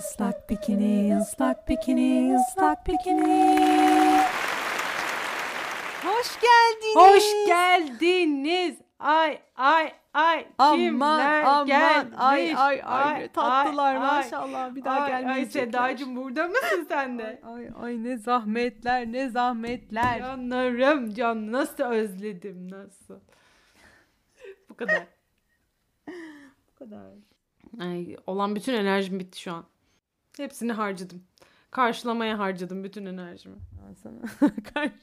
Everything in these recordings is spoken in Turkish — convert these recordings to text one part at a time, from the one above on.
Islak bikini, ıslak bikini, ıslak bikini. Hoş geldiniz. Hoş geldiniz. Ay ay ay. Aman Kimler aman gelmiş? ay ay ay, ne tatlılar ay, maşallah bir daha ay, Ay gelmeyecekler. Sedacığım burada mısın sen de? Ay, ay ay ne zahmetler ne zahmetler. Canlarım can nasıl özledim nasıl. Bu kadar. Bu kadar. Ay, olan bütün enerjim bitti şu an. Hepsini harcadım. Karşılamaya harcadım bütün enerjimi. Sana. Karşı-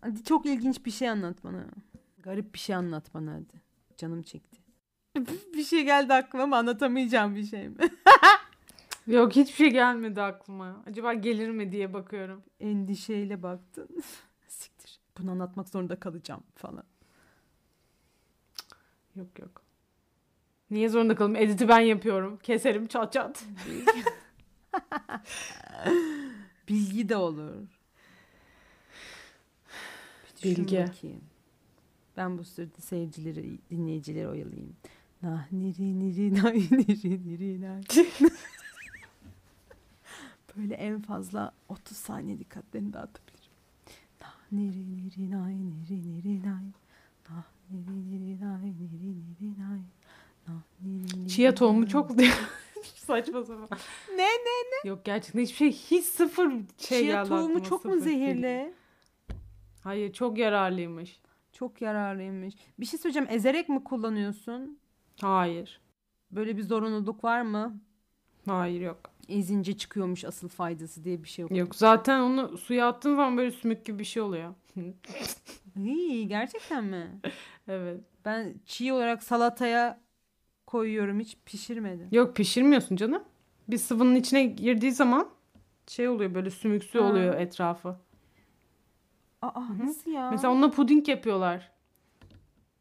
hadi çok ilginç bir şey anlat bana. Garip bir şey anlat bana hadi. Canım çekti. bir şey geldi aklıma ama anlatamayacağım bir şey mi? Yok hiçbir şey gelmedi aklıma. Acaba gelir mi diye bakıyorum. Endişeyle baktın. Siktir. Bunu anlatmak zorunda kalacağım falan. Yok yok. Niye zorunda kalayım? Editi ben yapıyorum. Keserim çat çat. Bilgi de olur. Bilgi. bakayım. Ben bu sırada seyircileri, dinleyicileri oyalayayım. Nah niri niri nay niri niri nay. Böyle en fazla 30 saniye dikkatlerini dağıtabilirim. Nah niri niri nay niri niri nay. Nah niri niri nay niri niri. Nah Chia tohumu çok saçma sapan. Ne ne Yok gerçekten hiçbir şey hiç sıfır şey Chia geldi tohumu aklıma, çok mu zehirli? Hayır çok yararlıymış. Çok yararlıymış. Bir şey söyleyeceğim. Ezerek mi kullanıyorsun? Hayır. Böyle bir zorunluluk var mı? Hayır yok. Ezince çıkıyormuş asıl faydası diye bir şey yok. Yok zaten onu suya attığın zaman böyle sümük gibi bir şey oluyor. İyi, gerçekten mi? evet. Ben çiğ olarak salataya koyuyorum. Hiç pişirmedim. Yok pişirmiyorsun canım. Bir sıvının içine girdiği zaman şey oluyor böyle sümüksü Ha. oluyor etrafı. Aa nasıl ya? Mesela onunla puding yapıyorlar.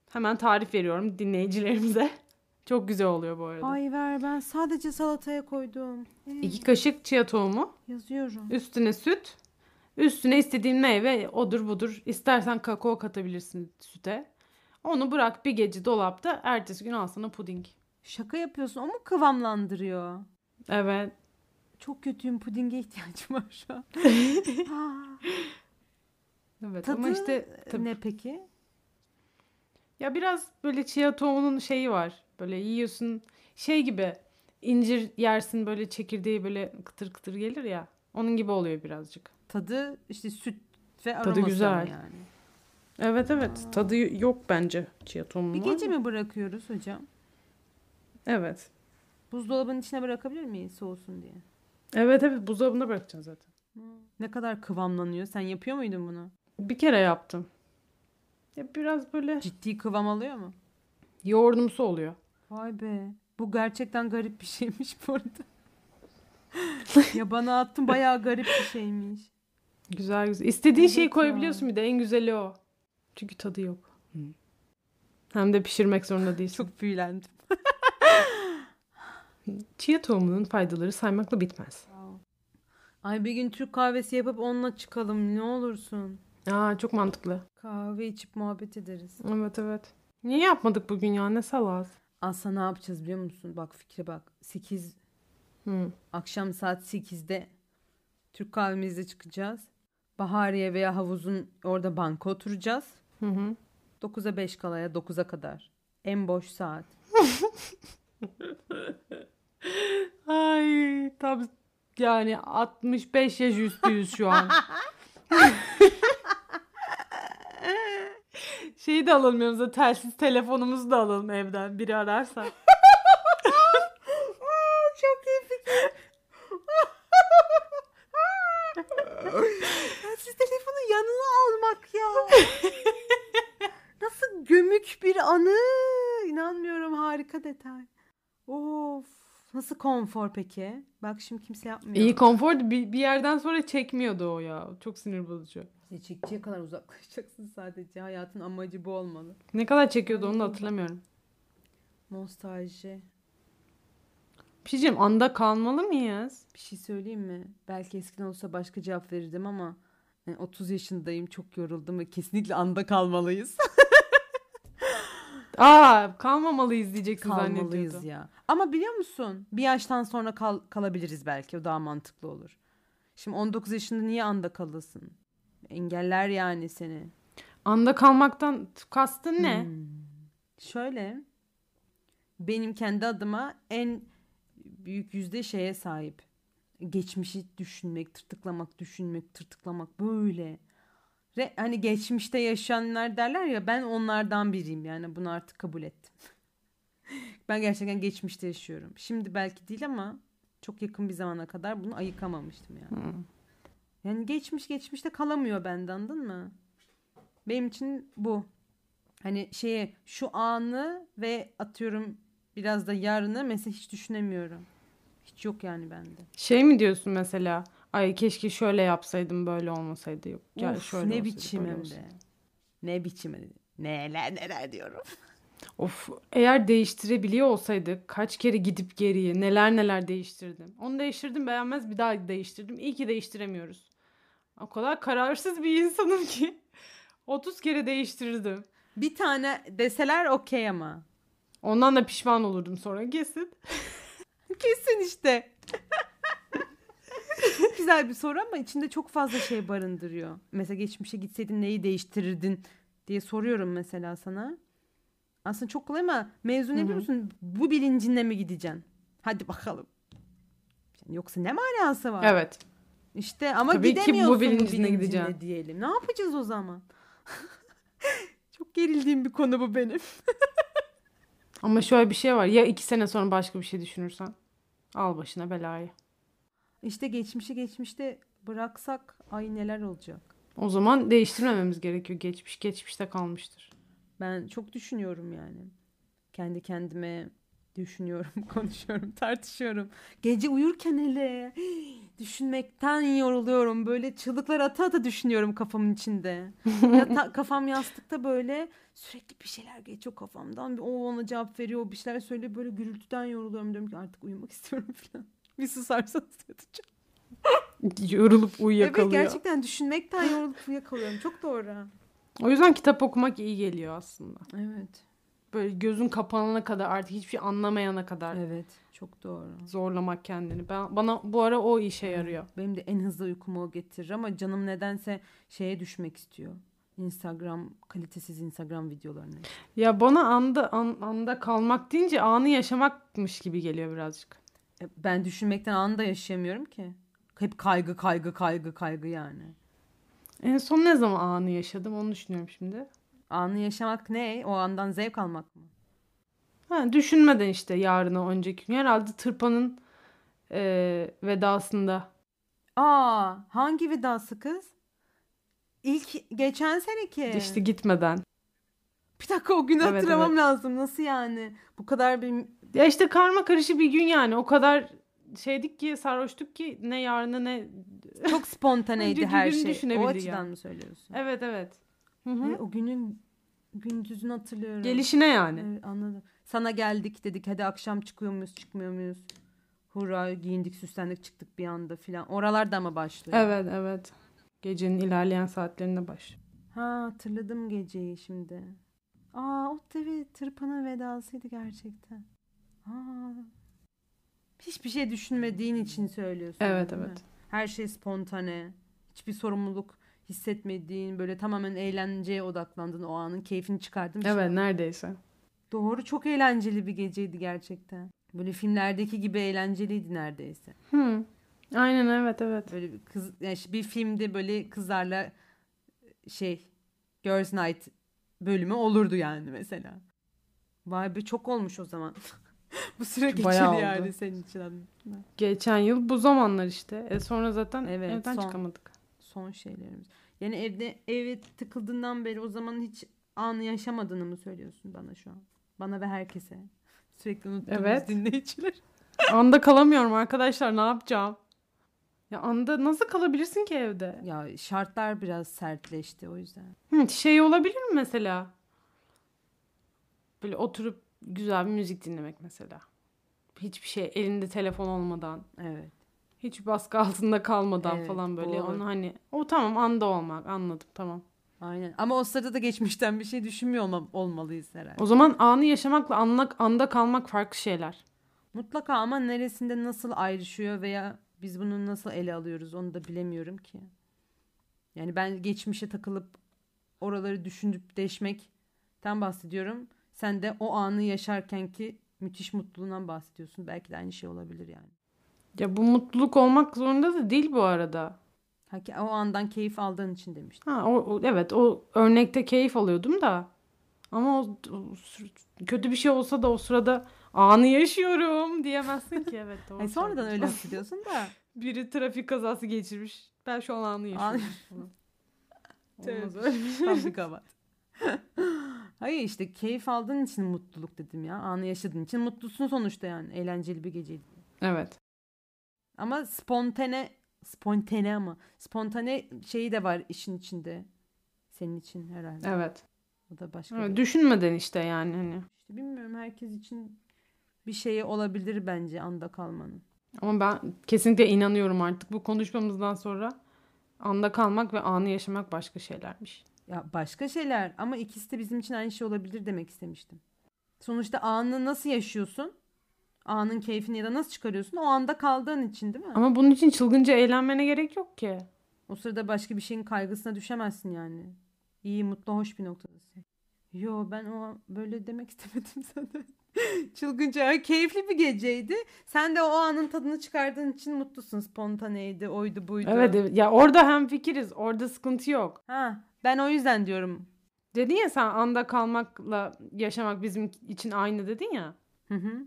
Hemen tarif veriyorum dinleyicilerimize. Çok güzel oluyor bu arada. Ay ver ben sadece salataya koydum. Ee, İki kaşık chia tohumu, yazıyorum. üstüne süt, üstüne istediğin meyve odur budur. İstersen kakao katabilirsin süte. Onu bırak bir gece dolapta, ertesi gün al sana puding. Şaka yapıyorsun. O mu kıvamlandırıyor? Evet. Çok kötüyüm. Pudinge ihtiyacım var şu an. Aa, Evet Tadı ama işte tabii- ne peki? ya biraz böyle chia tohumunun şeyi var. Böyle yiyorsun şey gibi incir yersin böyle çekirdeği böyle kıtır kıtır gelir ya. Onun gibi oluyor birazcık. Tadı işte süt ve Tadı aroması güzel. ama yani. Evet evet. Tadı yok bence chia tohumunun. Bir gece mi bırakıyoruz hocam? Evet. Buzdolabının içine bırakabilir miyiz soğusun diye? Evet evet buzdolabında bırakacaksın zaten. Ne kadar kıvamlanıyor? Sen yapıyor muydun bunu? Bir kere yaptım. Ya biraz böyle Ciddi kıvam alıyor mu? yoğurdumsu oluyor. Vay be. Bu gerçekten garip bir şeymiş bu arada. ya bana attın bayağı garip bir şeymiş. Güzel güzel. İstediğin Evet şeyi ya. koyabiliyorsun bir de en güzeli o. Çünkü tadı yok. Hem de pişirmek zorunda değilsin. Çok büyülendim. Chia tohumunun faydaları saymakla bitmez. Ay bir gün Türk kahvesi yapıp onunla çıkalım ne olursun. Aa çok mantıklı. Kahve içip muhabbet ederiz. Evet evet. Niye yapmadık bugün ya? Ne salaz. Aslında ne yapacağız biliyor musun? Bak fikre bak. 8 Hı. akşam saat 8'de Türk kahvemizde çıkacağız. Bahariye veya havuzun orada banka oturacağız. Hı hı. 9'a 5 kalaya 9'a kadar. En boş saat. Ay tam yani 65 yaş üstüyüz şu an. Şeyi de alalım yanımıza telsiz telefonumuzu da alalım evden biri ararsa. Çok iyi fikir. Siz telefonu yanına almak ya. Nasıl gömük bir anı. İnanmıyorum harika detay. Of. Nasıl konfor peki? Bak şimdi kimse yapmıyor. İyi konfor bir, bir yerden sonra çekmiyordu o ya. Çok sinir bozucu. İşte çekeceği kadar uzaklaşacaksın sadece. Hayatın amacı bu olmalı. Ne kadar çekiyordu onu da hatırlamıyorum. Nostalji. Bir şey diyeceğim anda kalmalı mıyız? Bir şey söyleyeyim mi? Belki eskiden olsa başka cevap verirdim ama yani 30 yaşındayım çok yoruldum ve kesinlikle anda kalmalıyız. Aa kalmamalıyız diyeceksin Kalmalıyız zannediyordum. ya. Ama biliyor musun? Bir yaştan sonra kal- kalabiliriz belki. O daha mantıklı olur. Şimdi 19 yaşında niye anda kalasın? Engeller yani seni. Anda kalmaktan kastın ne? Hmm. Şöyle. Benim kendi adıma en büyük yüzde şeye sahip. Geçmişi düşünmek, tırtıklamak, düşünmek, tırtıklamak böyle. Ve hani geçmişte yaşayanlar derler ya ben onlardan biriyim yani bunu artık kabul ettim. ben gerçekten geçmişte yaşıyorum. Şimdi belki değil ama çok yakın bir zamana kadar bunu ayıkamamıştım yani. Hı. Yani geçmiş geçmişte kalamıyor bende anladın mı? Benim için bu. Hani şeye şu anı ve atıyorum biraz da yarını mesela hiç düşünemiyorum. Hiç yok yani bende. Şey mi diyorsun mesela? Ay keşke şöyle yapsaydım böyle olmasaydı. Yok. Gel Of, şöyle ne olsaydı, biçim böyle hem olsaydı. de. Ne biçim hem de. Neler neler diyorum. Of eğer değiştirebiliyor olsaydık kaç kere gidip geriye neler neler değiştirdim. Onu değiştirdim beğenmez bir daha değiştirdim. İyi ki değiştiremiyoruz. O kadar kararsız bir insanım ki 30 kere değiştirdim. Bir tane deseler okey ama. Ondan da pişman olurdum sonra kesin. Kesin işte. Güzel bir soru ama içinde çok fazla şey barındırıyor. Mesela geçmişe gitseydin neyi değiştirirdin diye soruyorum mesela sana. Aslında çok kolay ama mevzu ne Hı hı. biliyor musun? Bu bilincinle mi gideceksin? Hadi bakalım. Yani Yoksa ne manası var? Evet. İşte ama Tabii ki bu gidemiyorsun bu bilincinle bilincinle gideceksin. diyelim. Ne yapacağız o zaman? çok gerildiğim bir konu bu benim. Ama şöyle bir şey var. Ya iki sene sonra başka bir şey düşünürsen al başına belayı. İşte geçmişi geçmişte bıraksak ay neler olacak? O zaman değiştirmememiz gerekiyor. Geçmiş geçmişte kalmıştır. Ben çok düşünüyorum yani. Kendi kendime düşünüyorum, konuşuyorum, tartışıyorum. Gece uyurken hele düşünmekten yoruluyorum. Böyle çığlıklar ata ata düşünüyorum kafamın içinde. Yata- kafam yastıkta böyle sürekli bir şeyler geçiyor kafamdan. O ona cevap veriyor, bir şeyler söylüyor. Böyle gürültüden yoruluyorum. Diyorum ki artık uyumak istiyorum falan. Bir susarsanız yatacağım. Yorulup Evet uyuyakalıyor. gerçekten düşünmekten yorulup uyuyakalıyorum. Çok doğru. O yüzden kitap okumak iyi geliyor aslında. Evet. Böyle gözün kapanana kadar artık hiçbir şey anlamayana kadar Evet. Çok doğru. zorlamak kendini. Ben bana bu ara o işe yarıyor. Benim de en hızlı uykumu o getirir ama canım nedense şeye düşmek istiyor. Instagram kalitesiz Instagram videolarına. Ya bana anda an- anda kalmak deyince anı yaşamakmış gibi geliyor birazcık. E, Ben düşünmekten anında yaşayamıyorum ki. Hep kaygı kaygı kaygı kaygı yani. En son ne zaman anı yaşadım onu düşünüyorum şimdi. Anı yaşamak ne? O andan zevk almak mı? Ha, düşünmeden işte yarına önceki gün. Herhalde tırpanın eee, vedasında. Aa, hangi vidası kız? İlk geçen seneki. İşte gitmeden. Bir dakika o günü Evet, hatırlamam evet. lazım. Nasıl yani? Bu kadar bir Ya işte karma karışı bir gün yani. O kadar şeydik ki sarhoştuk ki ne yarını ne... çok spontaneydi her şey. O açıdan yani. mı söylüyorsun? Evet evet. Hı hı. E, o günün gündüzünü hatırlıyorum. Gelişine yani. Evet, anladım. Sana geldik dedik hadi akşam çıkıyor muyuz çıkmıyor muyuz? Hurra giyindik süslendik çıktık bir anda filan. Oralarda mı başlıyor? Evet evet. Gecenin ilerleyen saatlerinde baş. Ha hatırladım geceyi şimdi. Aa o tabii tırpanın vedasıydı gerçekten. Aa, hiçbir şey düşünmediğin için söylüyorsun. Evet değil mi? evet. Her şey spontane. Hiçbir sorumluluk hissetmediğin böyle tamamen eğlenceye odaklandın o anın keyfini çıkardın. şey Evet neredeyse. Doğru çok eğlenceli bir geceydi gerçekten. Böyle filmlerdeki gibi eğlenceliydi neredeyse. Hı. Aynen evet evet. Böyle bir kız yani bir filmde böyle kızlarla şey Girls Night bölümü olurdu yani mesela. Vay be çok olmuş o zaman. Bu süre geçeli Bayağı oldu. yani senin için. anladın. Geçen yıl bu zamanlar işte. E sonra zaten Evet, evden son. çıkamadık. Son şeylerimiz. Yani evde eve tıkıldığından beri o zaman hiç anı yaşamadığını mı söylüyorsun bana şu an? Bana ve herkese. Sürekli unuttuğumuz Evet. dinleyiciler. Anda kalamıyorum arkadaşlar ne yapacağım? Ya anda nasıl kalabilirsin ki evde? Ya şartlar biraz sertleşti o yüzden. Hı, şey olabilir mi mesela? Böyle oturup güzel bir müzik dinlemek mesela. Hiçbir şey elinde telefon olmadan, Evet. hiç baskı altında kalmadan Evet, falan böyle. Onu hani o tamam anda olmak anladım tamam. Aynen. Ama o sırada da geçmişten bir şey düşünmüyor olma- olmalıyız herhalde. O zaman anı yaşamakla anla, anda kalmak farklı şeyler. Mutlaka ama neresinde nasıl ayrışıyor veya biz bunu nasıl ele alıyoruz onu da bilemiyorum ki. Yani ben geçmişe takılıp oraları düşünüp deşmekten bahsediyorum. Sen de o anı yaşarken ki müthiş mutluluğundan bahsediyorsun. Belki de aynı şey olabilir yani. Ya bu mutluluk olmak zorunda da değil bu arada. Ha, o andan keyif aldığın için demiştim. Ha, o, o- evet o örnekte keyif alıyordum da. Ama o, o kötü bir şey olsa da o sırada anı yaşıyorum diyemezsin ki evet. Doğru Ay sonradan öyle hissediyorsun da. Biri trafik kazası geçirmiş. Ben şu an anı yaşıyorum. Tövbe. Olmaz öyle bir şey. Tam bir kabahat. Hayır işte keyif aldığın için mutluluk dedim ya. Anı yaşadığın için mutlusun sonuçta yani. Eğlenceli bir geceydi. Evet. Ama spontane spontane ama spontane şeyi de var işin içinde. Senin için herhalde. Evet. O da başka. evet. bir- Düşünmeden işte yani hani. İşte bilmiyorum herkes için bir şeye olabilir bence anda kalmanın. Ama ben kesinlikle inanıyorum artık bu konuşmamızdan sonra. Anda kalmak ve anı yaşamak başka şeylermiş. Ya başka şeyler ama ikisi de bizim için aynı şey olabilir demek istemiştim. Sonuçta anı nasıl yaşıyorsun? Anın keyfini ya da nasıl çıkarıyorsun? O anda kaldığın için değil mi? Ama bunun için çılgınca eğlenmene gerek yok ki. O sırada başka bir şeyin kaygısına düşemezsin yani. İyi, mutlu, hoş bir noktadasın. Yo ben o böyle demek istemedim zaten. Çılgınca keyifli bir geceydi. Sen de o anın tadını çıkardığın için mutlusun. Spontaneydi, oydu buydu. Evet evet. ya orada hem fikiriz. Orada sıkıntı yok. Ha, ben o yüzden diyorum. Dedin ya sen anda kalmakla yaşamak bizim için aynı dedin ya. Hı hı.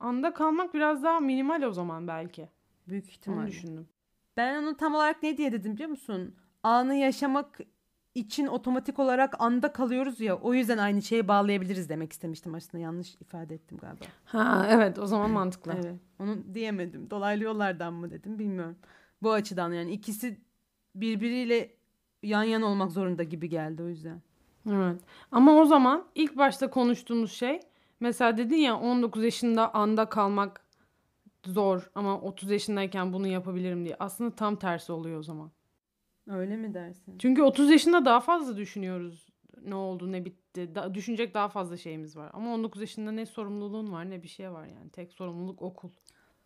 Anda kalmak biraz daha minimal o zaman belki. Büyük Onu ihtimalle. düşündüm. Ben onu tam olarak ne diye dedim biliyor musun? Anı yaşamak için otomatik olarak anda kalıyoruz ya. O yüzden aynı şeye bağlayabiliriz demek istemiştim aslında. Yanlış ifade ettim galiba. Ha evet o zaman mantıklı. Evet. Onu diyemedim. Dolaylı yollardan mı dedim bilmiyorum. Bu açıdan yani ikisi birbiriyle yan yana olmak zorunda gibi geldi o yüzden. Evet. Ama o zaman ilk başta konuştuğumuz şey mesela dedin ya 19 yaşında anda kalmak zor ama 30 yaşındayken bunu yapabilirim diye. Aslında tam tersi oluyor o zaman. Öyle mi dersin? Çünkü 30 yaşında daha fazla düşünüyoruz. Ne oldu, ne bitti. Da- düşünecek daha fazla şeyimiz var. Ama 19 yaşında ne sorumluluğun var, ne bir şey var yani. Tek sorumluluk okul.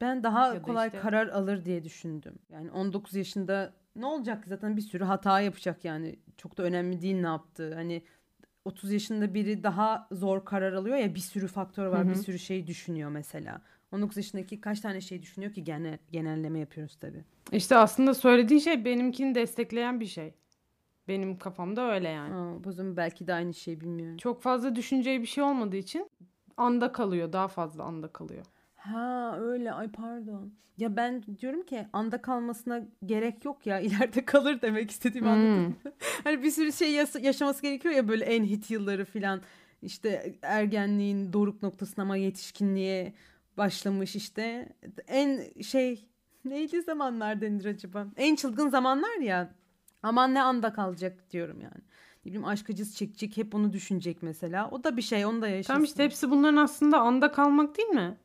Ben daha Ya kolay işte- karar alır diye düşündüm. Yani 19 yaşında ne olacak ki? zaten bir sürü hata yapacak yani. Çok da önemli değil ne yaptığı. Hani 30 yaşında biri daha zor karar alıyor ya bir sürü faktör var, Hı hı. bir sürü şey düşünüyor mesela. 19 yaşındaki kaç tane şey düşünüyor ki genel genelleme yapıyoruz tabii. İşte aslında söylediğin şey benimkini destekleyen bir şey. Benim kafamda öyle yani. Aa, bu zaman belki de aynı şey bilmiyorum. Çok fazla düşüneceği bir şey olmadığı için anda kalıyor. Daha fazla anda kalıyor. Ha öyle ay pardon. Ya ben diyorum ki anda kalmasına gerek yok ya ileride kalır demek istediğimi Hmm. mı? Hani bir sürü şey yas- yaşaması gerekiyor ya böyle en hit yılları filan işte ergenliğin doruk noktasına ama yetişkinliğe başlamış işte en şey neydi zamanlar denir acaba? En çılgın zamanlar ya aman ne anda kalacak diyorum yani. Ne bileyim aşk acısı çekecek hep onu düşünecek mesela. O da bir şey onu da yaşasın. Tamam işte hepsi bunların aslında anda kalmak değil mi?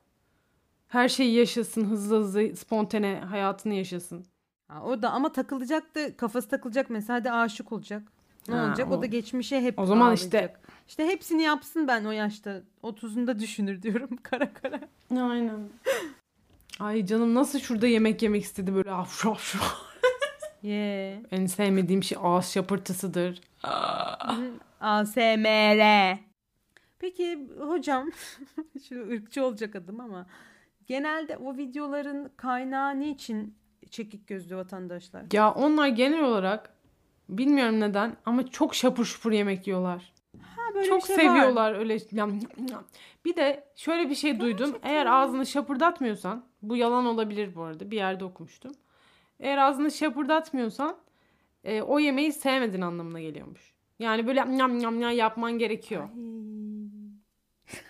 Her şeyi yaşasın, hızlı hızlı spontane hayatını yaşasın. Ha, o da ama takılacak da kafası takılacak mesela hadi aşık olacak. Ne Ha, olacak? O, o- da geçmişe hep o zaman bağlayacak. işte- işte hepsini yapsın ben o yaşta. 30'unda düşünür diyorum kara kara. Aynen. Ay canım nasıl şurada yemek yemek istedi böyle afşu afşu. Ye. En sevmediğim şey ağız şapırtısıdır. ASMR. Peki hocam şu ırkçı olacak adım ama genelde o videoların kaynağı niçin çekik gözlü vatandaşlar? Ya onlar genel olarak bilmiyorum neden ama çok şapur şupur yemek yiyorlar. Ha, böyle çok şey var. seviyorlar öyle. yam, yam. Bir de şöyle bir şey duydum. Eğer ağzını şapırdatmıyorsan, bu yalan olabilir bu arada. Bir yerde okumuştum. Eğer ağzını şapırdatmıyorsan e, o yemeği sevmedin anlamına geliyormuş. Yani böyle yam yam yam yapman gerekiyor. Ay.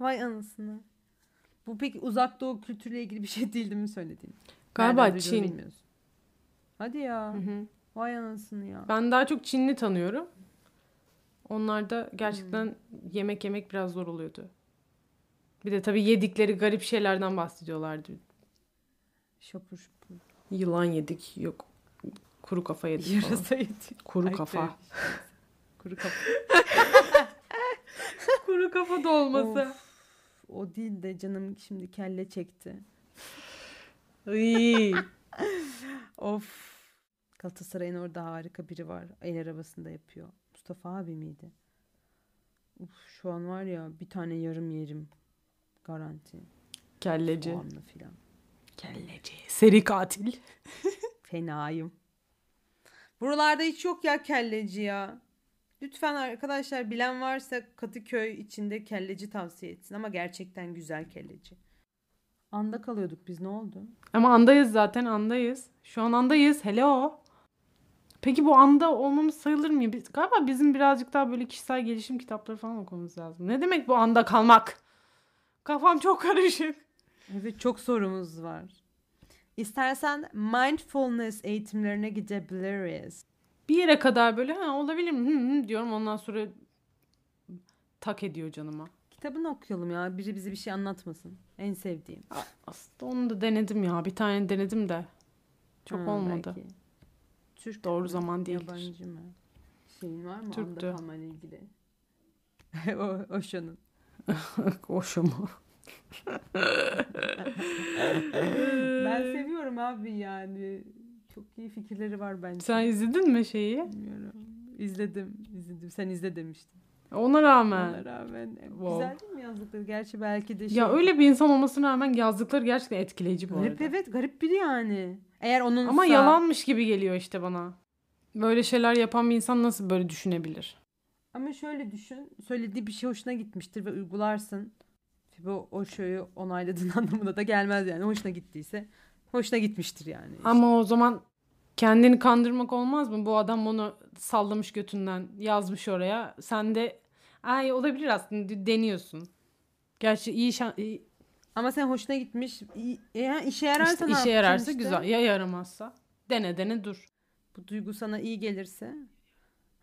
Vay anasını. Bu peki uzak doğu kültürüyle ilgili bir şey değil değil mi söylediğin? Galiba Nereden Çin. bilmiyorsun. Hadi ya. Hı hı. Vay anasını ya. Ben daha çok Çinli tanıyorum. Onlarda gerçekten yemek yemek biraz zor oluyordu. Bir de tabii yedikleri garip şeylerden bahsediyorlardı. Şapur şupur. Yılan yedik, yok Kuru kafa yedik falan. Yarasa yedi. Kuru Ay, kafa. Kuru kafa. Kuru kafa dolması. Of. O değil de canım şimdi kelle çekti. Of. Galatasaray'ın orada harika biri var. El arabasında yapıyor. Mustafa abi miydi? Uf, şu an var ya bir tane yarım yerim. Garanti. Kelleci. Soğanlı filan. Kelleci. Seri katil. Fenayım. Buralarda hiç yok ya kelleci ya. Lütfen arkadaşlar bilen varsa Katıköy içinde kelleci tavsiye etsin ama gerçekten güzel kelleci. Anda kalıyorduk biz ne oldu? Ama andayız zaten andayız. Şu an andayız. Hello. Peki bu anda olmamız sayılır mı? Biz, galiba bizim birazcık daha böyle kişisel gelişim kitapları falan okumamız lazım. Ne demek bu anda kalmak? Kafam çok karışık. Evet çok sorumuz var. İstersen mindfulness eğitimlerine gidebiliriz. Bir yere kadar böyle ha olabilir mi Hı hı diyorum ondan sonra tak ediyor canıma. Kitabını okuyalım ya. Biri bize bir şey anlatmasın. En sevdiğim. Aslında onu da denedim ya. Bir tane denedim de. Çok Ha, olmadı. belki. Türk Doğru mü? zaman değildir. Yabancı mı? Şeyin var mı Türktü. anda kalmayla ilgili? o, Oşo'nun. Hoşuma. Ben seviyorum abi yani. Çok iyi fikirleri var bence. Sen izledin mi şeyi? Bilmiyorum. İzledim, izledim. Sen izle demiştin. Ona rağmen. Ona rağmen e, Wow. güzel değil mi yazdıkları? Gerçi belki de şey. Ya öyle bir insan olmasına rağmen yazdıkları gerçekten etkileyici bu Garip arada. evet, garip biri yani. Eğer onun Ama yalanmış gibi geliyor işte bana. Böyle şeyler yapan bir insan nasıl böyle düşünebilir? Ama şöyle düşün. Söylediği bir şey hoşuna gitmiştir ve uygularsın. Bu o şeyi onayladığın anlamına da gelmez yani. Hoşuna gittiyse hoşuna gitmiştir yani. Ama o zaman kendini kandırmak olmaz mı? Bu adam onu sallamış götünden yazmış oraya. Sen de ay olabilir aslında deniyorsun. Gerçi iyi şan iyi- Ama sen hoşuna gitmiş. iyi- Eğer işe yararsa işte ne işe yapacaksın yararsa işte? güzel. Ya yaramazsa dene dene dur. Bu duygu sana iyi gelirse.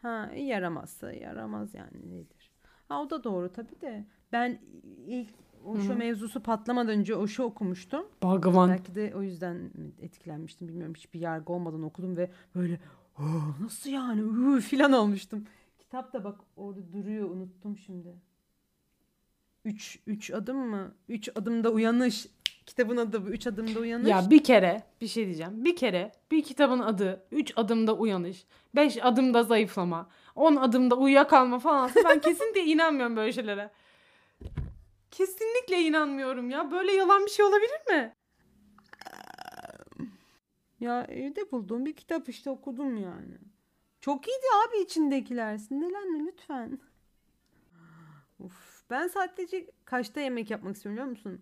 Ha iyi yaramazsa yaramaz yani nedir? Ha o da doğru tabii de. Ben ilk o şu Hı. mevzusu patlamadan önce o şu okumuştum. Bhagavan. Belki de o yüzden mi etkilenmiştim bilmiyorum. Hiçbir yargı olmadan okudum ve böyle "Oh, nasıl yani Uu, filan olmuştum. Kitap da bak orada duruyor unuttum şimdi. Üç, üç adım mı? Üç adımda uyanış. Kitabın adı bu. Üç adımda uyanış. Ya bir kere bir şey diyeceğim. Bir kere bir kitabın adı 3 adımda uyanış, 5 adımda zayıflama, 10 adımda uyuyakalma falansa ben kesinlikle inanmıyorum böyle şeylere. Kesinlikle inanmıyorum ya. Böyle yalan bir şey olabilir mi? Ya evde bulduğum bir kitap işte okudum yani. Çok iyiydi abi içindekiler. Sinirlenme lütfen. Uf, ben sadece kaçta yemek yapmak istiyorum biliyor musun?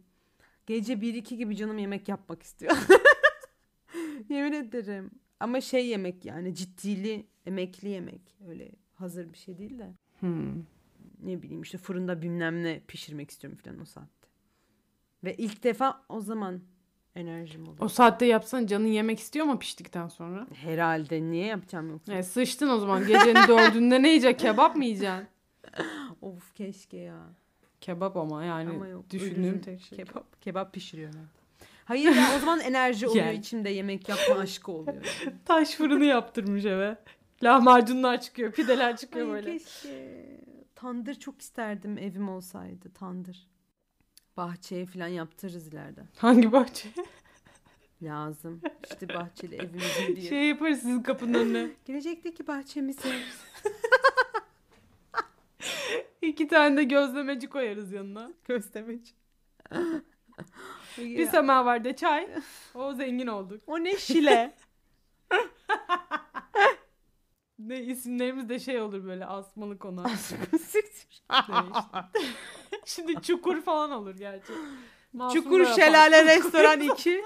Gece 1-2 gibi canım yemek yapmak istiyor. Yemin ederim. Ama şey yemek yani ciddili, emekli yemek. Öyle hazır bir şey değil de. Hmm. Ne bileyim işte fırında bilmem ne pişirmek istiyorum falan o saatte. Ve ilk defa o zaman enerjim oluyor. O saatte yapsan canın yemek istiyor mu piştikten sonra? Herhalde niye yapacağım yoksa? E, sıçtın o zaman. Gecenin dördünde ne yiyeceksin? Kebap mı yiyeceksin? Of keşke ya. Kebap ama yani Ama yok, düşündüğüm tek şey. Kebap, kebap pişiriyorum. Hayır ya o zaman enerji oluyor Yani. içimde yemek yapma aşkı oluyor. Taş fırını yaptırmış eve. Lahmacunlar çıkıyor, pideler çıkıyor Ay, böyle. keşke. Tandır çok isterdim evim olsaydı tandır. Bahçeye falan yaptırırız ileride. Hangi bahçe? Lazım. İşte bahçeli evimizin diye. Şey yaparız sizin kapının önüne. Gelecekteki bahçemizi. İki tane de gözlemeci koyarız yanına. Göstermeci. Bir semavarda çay. O zengin olduk. O ne şile? Ne isimlerimiz de şey olur böyle asmalı konu. Siktir. Şimdi çukur falan olur gerçi. Masum Çukur. Şelale Restoran 2.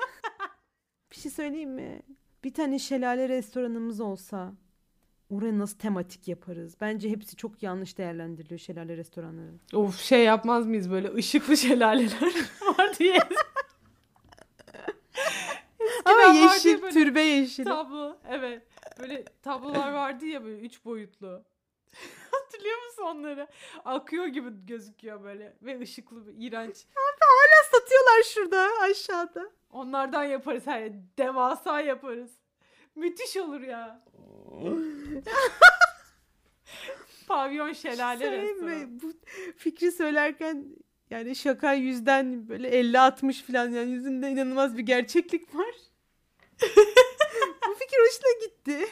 bir şey söyleyeyim mi? Bir tane şelale restoranımız olsa oraya nasıl tematik yaparız? Bence hepsi çok yanlış değerlendiriliyor şelale restoranları. Of şey yapmaz mıyız böyle ışıklı şelaleler var diye. Ama yeşil, türbe yeşili. Tablo evet. Böyle tablolar vardı ya böyle üç boyutlu. Hatırlıyor musun onları? Akıyor gibi gözüküyor böyle ve ışıklı bir iğrenç. satıyorlar şurada aşağıda. Onlardan yaparız her devasa yaparız. Müthiş olur ya. Pavyon şelale Söyleyeyim restoranı. Bu fikri söylerken yani şaka yüzden böyle 50-60 falan yani yüzünde inanılmaz bir gerçeklik var. Fikir hoşuna gitti.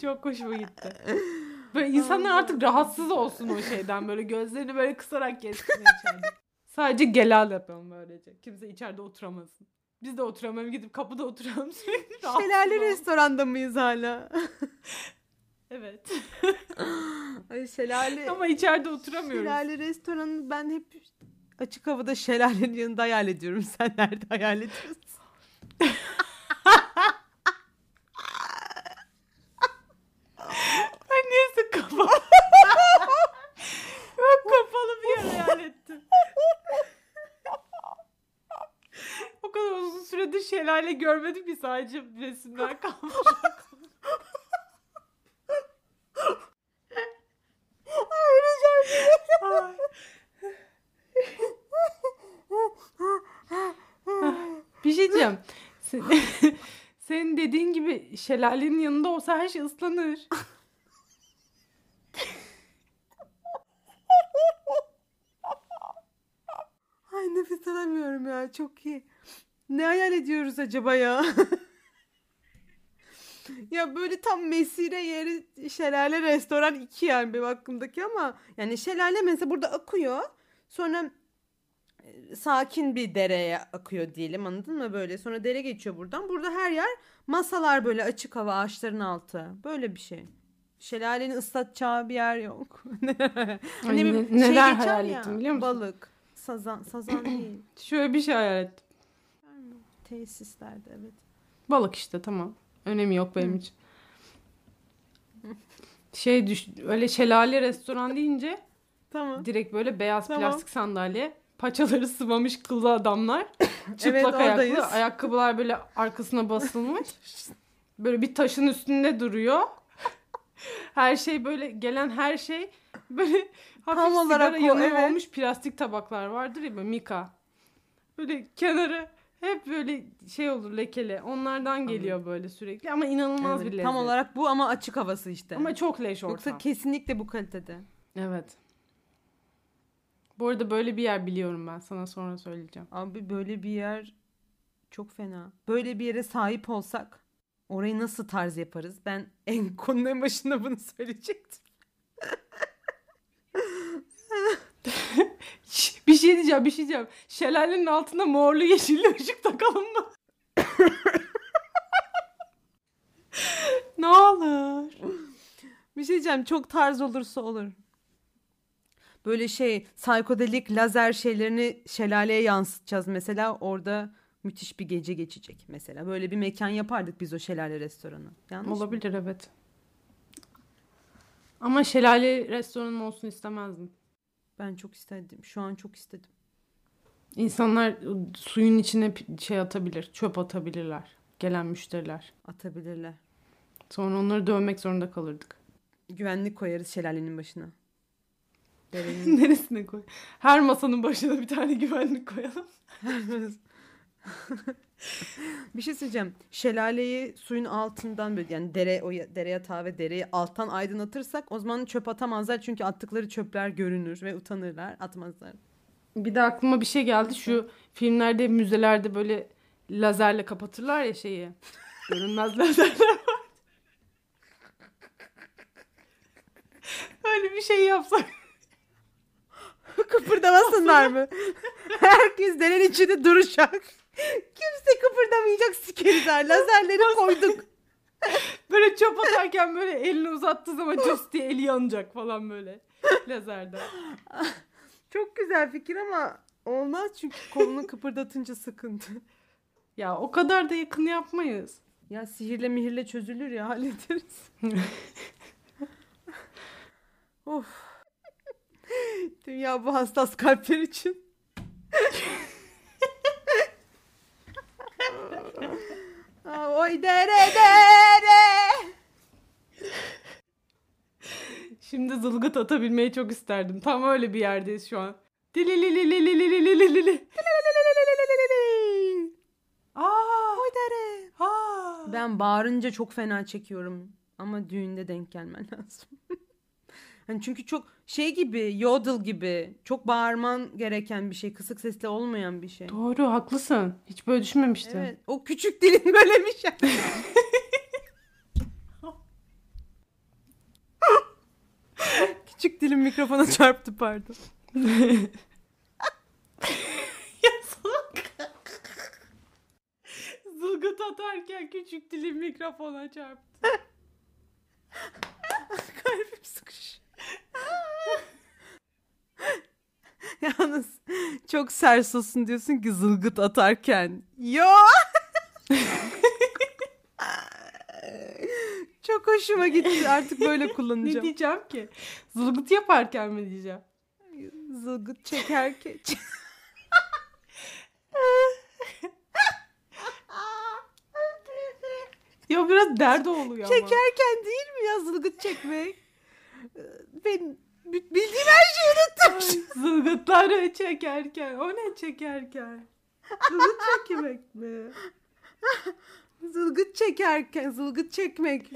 Çok hoşuma gitti. Böyle insanlar artık rahatsız olsun o şeyden. Böyle gözlerini böyle kısarak geçsin içeride. Sadece gelal yapalım böylece. Kimse içeride oturamasın. Biz de oturamayalım gidip kapıda oturalım sürekli. Şelale restoranda mıyız hala? Evet. Ay şelale. Ama içeride oturamıyoruz. Şelale restoranı ben hep açık havada şelalenin yanında hayal ediyorum. Sen nerede hayal ediyorsun? Ay neyse kapalı. ben kapalı bir yer hayal ettim. o kadar uzun süredir şelale görmedim ki sadece resimler kalmış. Ay. bir şey diyeceğim. Sen- Senin dediğin gibi şelalenin yanında olsa her şey ıslanır. Ay nefes alamıyorum ya çok iyi. Ne hayal ediyoruz acaba ya? ya böyle tam mesire yeri şelale restoran iki yani benim aklımdaki ama yani şelale mesela burada akıyor. Sonra e, sakin bir dereye akıyor diyelim anladın mı böyle. Sonra dere geçiyor buradan. Burada her yer masalar böyle açık hava ağaçların altı. Böyle bir şey. Şelalenin ıslatacağı bir yer yok. Ay, bir ne- şey neler geçer hayal ya, ettim biliyor musun? Balık, sazan, sazan değil. Şöyle bir şey hayal ettim. Tesislerde evet. Balık işte tamam. Önemi yok benim için. Şey düş öyle şelale restoran deyince Tamam. direkt böyle beyaz Tamam. plastik sandalye, paçaları sıvamış kıllı adamlar, çıplak Evet, ayaklı, oradayız. ayakkabılar böyle arkasına basılmış. böyle bir taşın üstünde duruyor. Her şey böyle gelen her şey böyle hafif Tam olarak sigara o, yanığı evet. olmuş plastik tabaklar vardır ya böyle mika. Böyle kenarı hep böyle şey olur lekeli. Onlardan geliyor böyle sürekli ama inanılmaz Evet, bir lezzet. Tam olarak bu ama açık havası işte. Ama çok leş ortam. Yoksa kesinlikle bu kalitede. Evet. Bu arada böyle bir yer biliyorum ben. Sana sonra söyleyeceğim. Abi böyle bir yer çok fena. Böyle bir yere sahip olsak orayı nasıl tarz yaparız? Ben en konunun başında bunu söyleyecektim. Bir şey diyeceğim, bir şey diyeceğim. Şelalenin altında morlu yeşilli ışık takalım mı? ne olur. Bir şey diyeceğim çok tarz olursa olur. Böyle şey psikodelik lazer şeylerini şelaleye yansıtacağız mesela orada müthiş bir gece geçecek mesela. Böyle bir mekan yapardık biz o şelale restoranı. Yanlış mı? Olabilir evet. Ama şelale restoranım olsun istemezdim. Ben çok istedim. Şu an çok istedim. İnsanlar suyun içine şey atabilir, çöp atabilirler. Gelen müşteriler. Atabilirler. Sonra onları dövmek zorunda kalırdık. Güvenlik koyarız şelalenin başına. Derenin Neresine koy? Her masanın başına bir tane güvenlik koyalım. bir şey söyleyeceğim. Şelaleyi suyun altından böyle yani dere o dere yatağı ve dereyi alttan aydınlatırsak o zaman çöp atamazlar çünkü attıkları çöpler görünür ve utanırlar atmazlar. Bir de aklıma bir şey geldi. Şu filmlerde, müzelerde böyle lazerle kapatırlar ya şeyi. Görünmez lazerler var. Öyle bir şey yapsak. Kıpırdamasınlar mı? Herkes derenin içinde duracak. Kimse kıpırdamayacak sikerizler. Lazerleri koyduk. Böyle çöp atarken böyle elini uzattığı zaman cüs diye eli yanacak falan böyle. Lazerden. Çok güzel fikir ama olmaz çünkü kolunu kıpırdatınca sıkıntı. Ya o kadar da yakın yapmayız. Ya sihirle mihirle çözülür ya hallederiz. of. Dünya bu hassas kalpler için. Oy dere dere. Şimdi zılgıt atabilmeyi çok isterdim. Tam öyle bir yerdeyiz şu an. Aa, Ben bağırınca çok fena çekiyorum. Ama düğünde denk gelmen lazım. hani çünkü çok şey gibi, yodel gibi. Çok bağırman gereken bir şey. Kısık sesle olmayan bir şey. Doğru haklısın. Hiç böyle düşünmemiştim. Evet. O küçük dilin böyle bir şey. küçük dilim mikrofona çarptı pardon. ya salak. Zılgıt atarken küçük dilim mikrofona çarptı. Kalbim sıkış. Yalnız çok sers olsun diyorsun ki zılgıt atarken. Yo! çok hoşuma gitti. Artık böyle Ne kullanacağım. diyeceğim ki? Zılgıt yaparken mi diyeceğim? Zılgıt çekerken. Ya biraz derdi oluyor ama. çekerken değil mi ya zılgıt çekmek? Ben bildiğim her şeyi unuttum. Zılgıtları çekerken. O ne çekerken? Zılgıt çekmek mi? Zılgıt çekerken, zılgıt çekmek.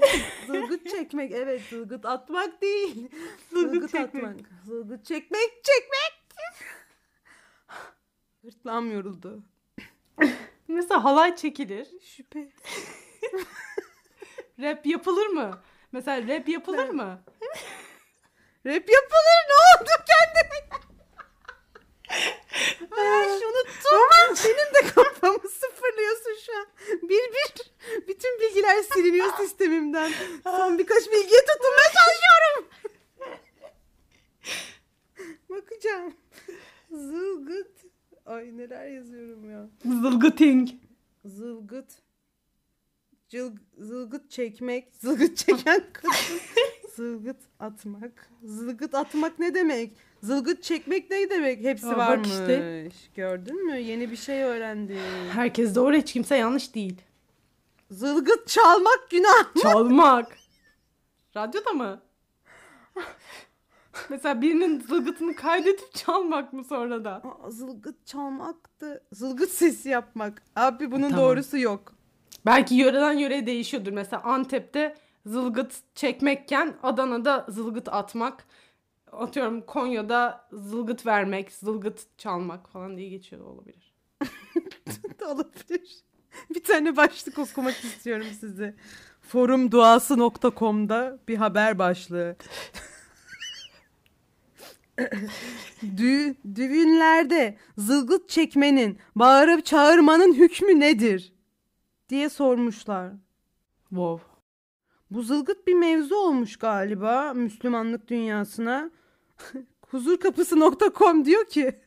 Zılgıt çekmek, evet zılgıt atmak değil. Zılgıt Zılgıt, çekmek. atmak. Zılgıt çekmek, çekmek. Gırtlağım yoruldu. Mesela halay çekilir. Şüphe. Rap yapılır mı? Mesela rap yapılır mı? Rap yapılır ne oldu kendime? Ay unuttum. Senin de kafamı sıfırlıyorsun şu an. Bir bir. Bütün bilgiler siliniyor sistemimden. Son birkaç bilgiye tutunmaya çalışıyorum. Bakacağım. Zılgıt. Ay neler yazıyorum ya. Zılgıting. Zılgıt. Cıl, zılgıt çekmek. Zılgıt çeken kadın. zılgıt atmak. Zılgıt atmak ne demek? Zılgıt çekmek ne demek? Hepsi Aa, bak varmış. işte. Gördün mü? Yeni bir şey öğrendim. Herkes doğru hiç kimse yanlış değil. Zılgıt çalmak günah mı? Çalmak. Radyoda mı? Mesela birinin zılgıtını kaydedip çalmak mı sonra da? Aa, zılgıt çalmaktı. Zılgıt sesi yapmak. Abi bunun Tamam. doğrusu yok. Belki yöreden yöreye değişiyordur. Mesela Antep'te zılgıt çekmekken Adana'da zılgıt atmak. Atıyorum Konya'da zılgıt vermek, zılgıt çalmak falan diye geçiyor olabilir. Olabilir. Bir tane başlık okumak istiyorum size. Forumduası.com'da bir haber başlığı. Dü düğünlerde zılgıt çekmenin, bağırıp çağırmanın hükmü nedir? diye sormuşlar. Wow. Bu zılgıt bir mevzu olmuş galiba Müslümanlık dünyasına. Huzurkapısı.com diyor ki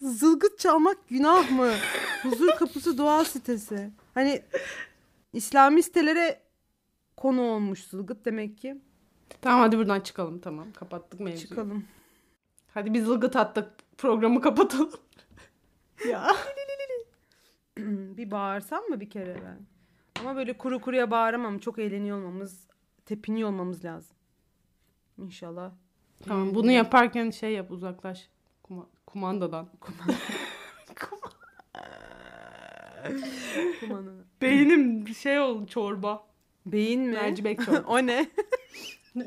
zılgıt çalmak günah mı? Huzur kapısı dua sitesi. Hani İslami sitelere konu olmuş zılgıt demek ki. Tamam hadi buradan çıkalım tamam. Kapattık mevzuyu. Çıkalım. Hadi biz zılgıt attık. Programı kapatalım. ya. bir bağırsam mı bir kere ben? Ama böyle kuru kuruya bağıramam. Çok eğleniyor olmamız, tepiniyor olmamız lazım. İnşallah. Tamam bunu yaparken şey yap uzaklaş. Kuma- kumandadan. Kumanı. Beynim şey oldu çorba. Beyin mi? Mercimek çorbası. o ne?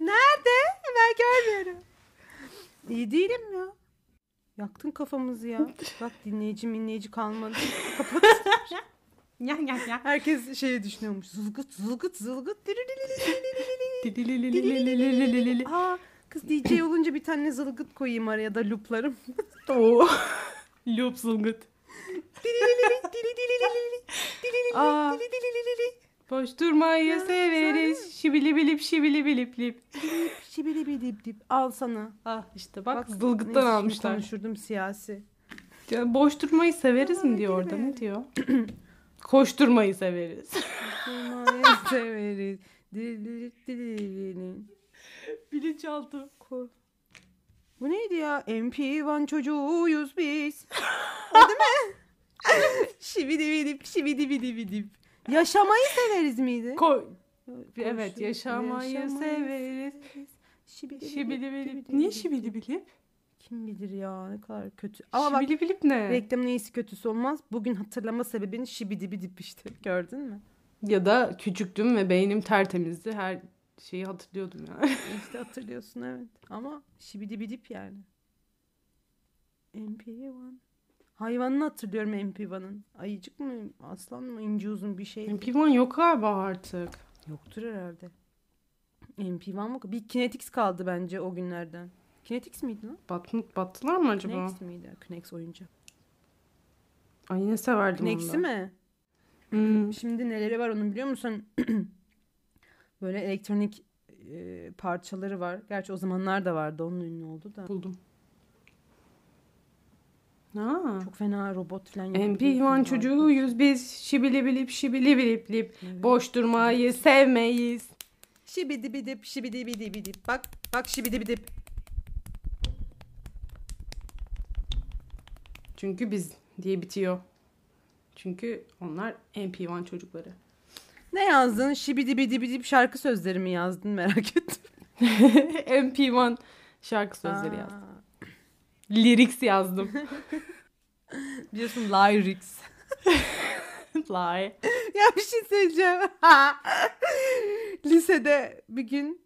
Nerede? Ben görmüyorum. İyi değilim ya. Yaktın kafamızı ya. Bak dinleyici minleyici kalmadı. Kapat. Ya ya ya. Herkes şeyi düşünüyormuş. Zılgıt zılgıt zılgıt. Aa, kız DJ olunca bir tane zılgıt koyayım araya da looplarım. Oo. Loop zılgıt. Aa. Boş durmayı severiz. Şibili bilip şibili bilip lip. Şibili bidip dip. Al sana. Ah işte bak, Bak, zılgıttan almışlar. Konuşurdum siyasi. Ya boş durmayı severiz mi diyor orada ne diyor? Koşturmayı severiz. Durmayı severiz. Dili dili Bilinçaltı. Ko- Bu neydi ya? MP1 çocuğuyuz biz. O değil mi? şibidi bidip şibidi bidi bidip. Yaşamayı severiz miydi? Koşu- Evet yaşamayı severiz. Şibidi Şibili bidip, bilip. Niye şibili bilip? Kim bilir ya ne kadar kötü. Ama bak Şibili bilip ne? reklamın iyisi kötüsü olmaz. Bugün hatırlama sebebin şibidi dip işte. Gördün mü? Ya da küçüktüm ve beynim tertemizdi. Her şeyi hatırlıyordum ya. İşte hatırlıyorsun evet. Ama şibidi bidip yani. MP1. Hayvanını hatırlıyorum MP1'ın. Ayıcık mı? Aslan mı? ince uzun bir şey. MP1 yok galiba artık. Yoktur herhalde. MP1 mı? Bir Kinetix kaldı bence o günlerden. Kinetix miydi lan? Bat, battılar mı acaba? Knex miydi? Knex oyuncak. Ay yine severdim Knex'i onu mi? Hmm. Şimdi neleri var onu biliyor musun? Böyle elektronik e, parçaları var. Gerçi o zamanlar da vardı. Onun ünlü oldu da. Buldum. Aa. Çok fena robot falan yapıyor. MP1 çocuğuyuz biz. Şibili bilip şibili bilip lip. Boş durmayı sevmeyiz. Şibidi bidip şibidi bidi bidip. Bak bak şibidi bidip. Çünkü biz diye bitiyor. Çünkü onlar MP1 çocukları. Ne yazdın? Şibidi bidi bidip şarkı sözleri mi yazdın merak ettim. MP1 şarkı sözleri Aa, yazdım. Lyrics yazdım. Biliyorsun lyrics. Lie. ya bir şey söyleyeceğim. Lisede bir gün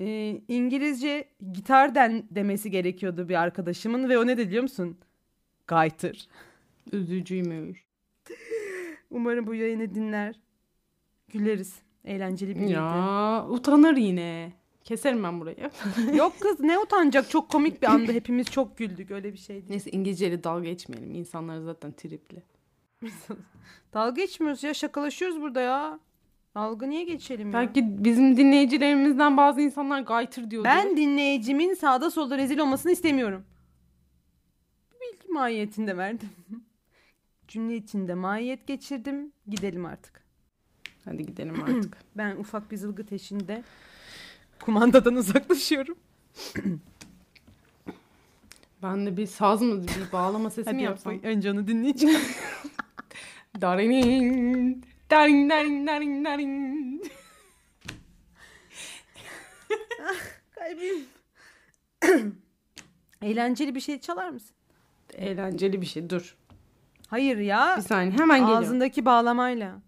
e, İngilizce gitar den demesi gerekiyordu bir arkadaşımın ve o ne dedi biliyor musun? Gaytır. Üzücüymüş. Umarım bu yayını dinler. Güleriz. Eğlenceli bir Ya. Ya utanır yine. Keserim ben burayı. Yok kız ne utanacak çok komik bir anda hepimiz çok güldük öyle bir şeydi. Neyse İngilizceyle dalga geçmeyelim. İnsanlar zaten tripli. Dalga geçmiyoruz ya şakalaşıyoruz burada ya. Dalga niye geçelim ya? Belki bizim dinleyicilerimizden bazı insanlar gaytır diyordur. Ben dinleyicimin sağda solda rezil olmasını istemiyorum. Bilgi mahiyetinde verdim. Cümle içinde mahiyet geçirdim. Gidelim artık. Hadi gidelim artık. Ben ufak bir zılgıt eşinde kumandadan uzaklaşıyorum. ben de bir saz mı bir bağlama sesi mi yapsam? Önce onu dinleyeceğim. Darin, darin, darin, darin, darin. Kalbim. Eğlenceli bir şey çalar mısın? Eğlenceli bir şey. Dur. Hayır ya. Bir saniye hemen geliyorum. Ağzındaki bağlamayla.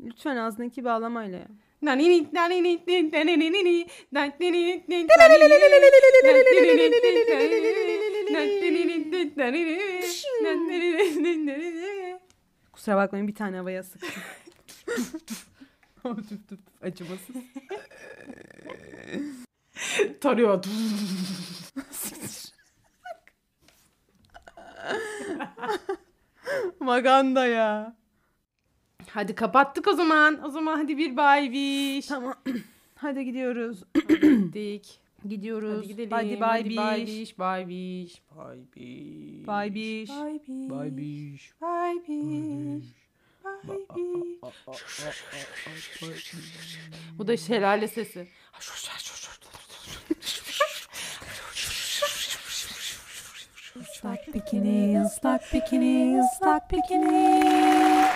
Lütfen ağzındaki bağlamayla. Kusura bakmayın bir tane havaya sıktım. Acımasız. Tarıyor. Maganda ya. Hadi kapattık o zaman. O zaman hadi bir bay biş. Tamam. Hadi gidiyoruz. Dik. Gidiyoruz. Hadi gidelim. Hadi. Bay biş. Bay biş. Bay biş. Bay biş. Bay biş. Bay biş. Bay biş. Bu da şelale sesi. Islak bikini, ıslak bikini, ıslak bikini.